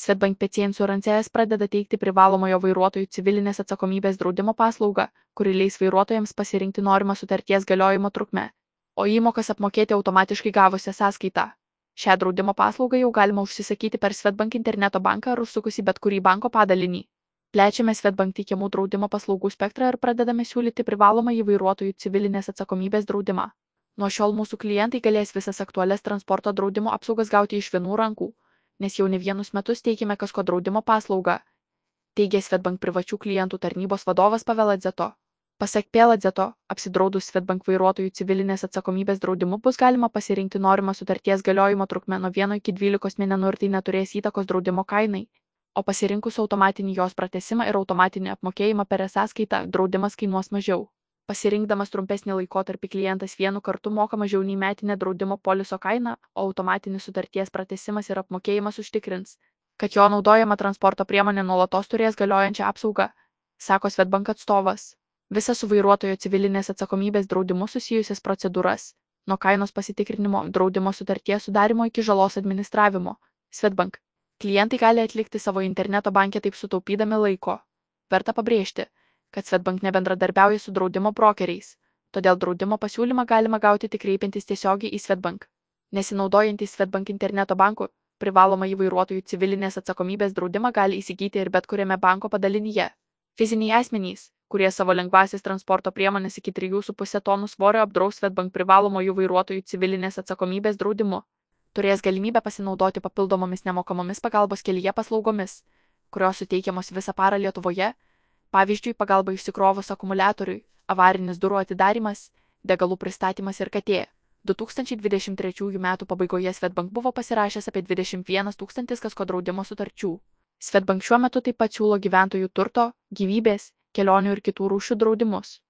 Svetbank PC Insurances pradeda teikti privalomojo vairuotojų civilinės atsakomybės draudimo paslaugą, kuri leis vairuotojams pasirinkti norimą sutarties galiojimo trukmę, o įmokas apmokėti automatiškai gavusią sąskaitą. Šią draudimo paslaugą jau galima užsisakyti per Svetbank interneto banką ar užsukus į bet kurį banko padalinį. Plečiame Svetbank teikiamų draudimo paslaugų spektrą ir pradedame siūlyti privalomą į vairuotojų civilinės atsakomybės draudimą. Nuo šiol mūsų klientai galės visas aktualias transporto draudimo apsaugas gauti iš vienų rankų, nes jau ne vienus metus teikime kasko draudimo paslaugą, teigė Svetbank privačių klientų tarnybos vadovas Paveladzeto. Pasak Peladzeto, apsidraudus Svetbank vairuotojų civilinės atsakomybės draudimu bus galima pasirinkti norimą sutarties galiojimo trukmę nuo 1 iki 12 mėnesių ir tai neturės įtakos draudimo kainai, o pasirinkus automatinį jos pratesimą ir automatinį apmokėjimą per sąskaitą draudimas kainuos mažiau. Pasirinkdamas trumpesnį laikotarpį klientas vienu kartu moka mažiau nei metinę draudimo poliso kainą, o automatinis sutarties pratesimas ir apmokėjimas užtikrins, kad jo naudojama transporto priemonė nuolatos turės galiojančią apsaugą, sako Svetbank atstovas. Visas su vairuotojo civilinės atsakomybės draudimu susijusias procedūras, nuo kainos pasitikrinimo, draudimo sutarties sudarimo iki žalos administravimo, Svetbank. Klientai gali atlikti savo interneto bankę taip sutaupydami laiko. Verta pabrėžti, kad Svetbank nebendradarbiauja su draudimo brokeriais, todėl draudimo pasiūlymą galima gauti tik kreipiantis tiesiogiai į Svetbank. Nesinaudojantys Svetbank interneto banku, privaloma į vairuotojų civilinės atsakomybės draudimą gali įsigyti ir bet kuriame banko padalinyje. Fiziniai asmenys, kurie savo lengvasis transporto priemonės iki 3,5 tonų svorio apdraus Svetbank privalomojų vairuotojų civilinės atsakomybės draudimu, turės galimybę pasinaudoti papildomomis nemokamomis pagalbos kelyje paslaugomis, kurios suteikiamos visą parą Lietuvoje pavyzdžiui pagalba išsikrovus akumuliatoriui avarinis durų atidarymas degalų pristatymas ir katė 2023 m. pabaigoje Svetbank buvo pasirašęs apie 21 tūkstantis kasko draudimo sutarčių. Svetbank šiuo metu taip pat siūlo gyventojų turto, gyvybės, kelionių ir kitų rūšių draudimus.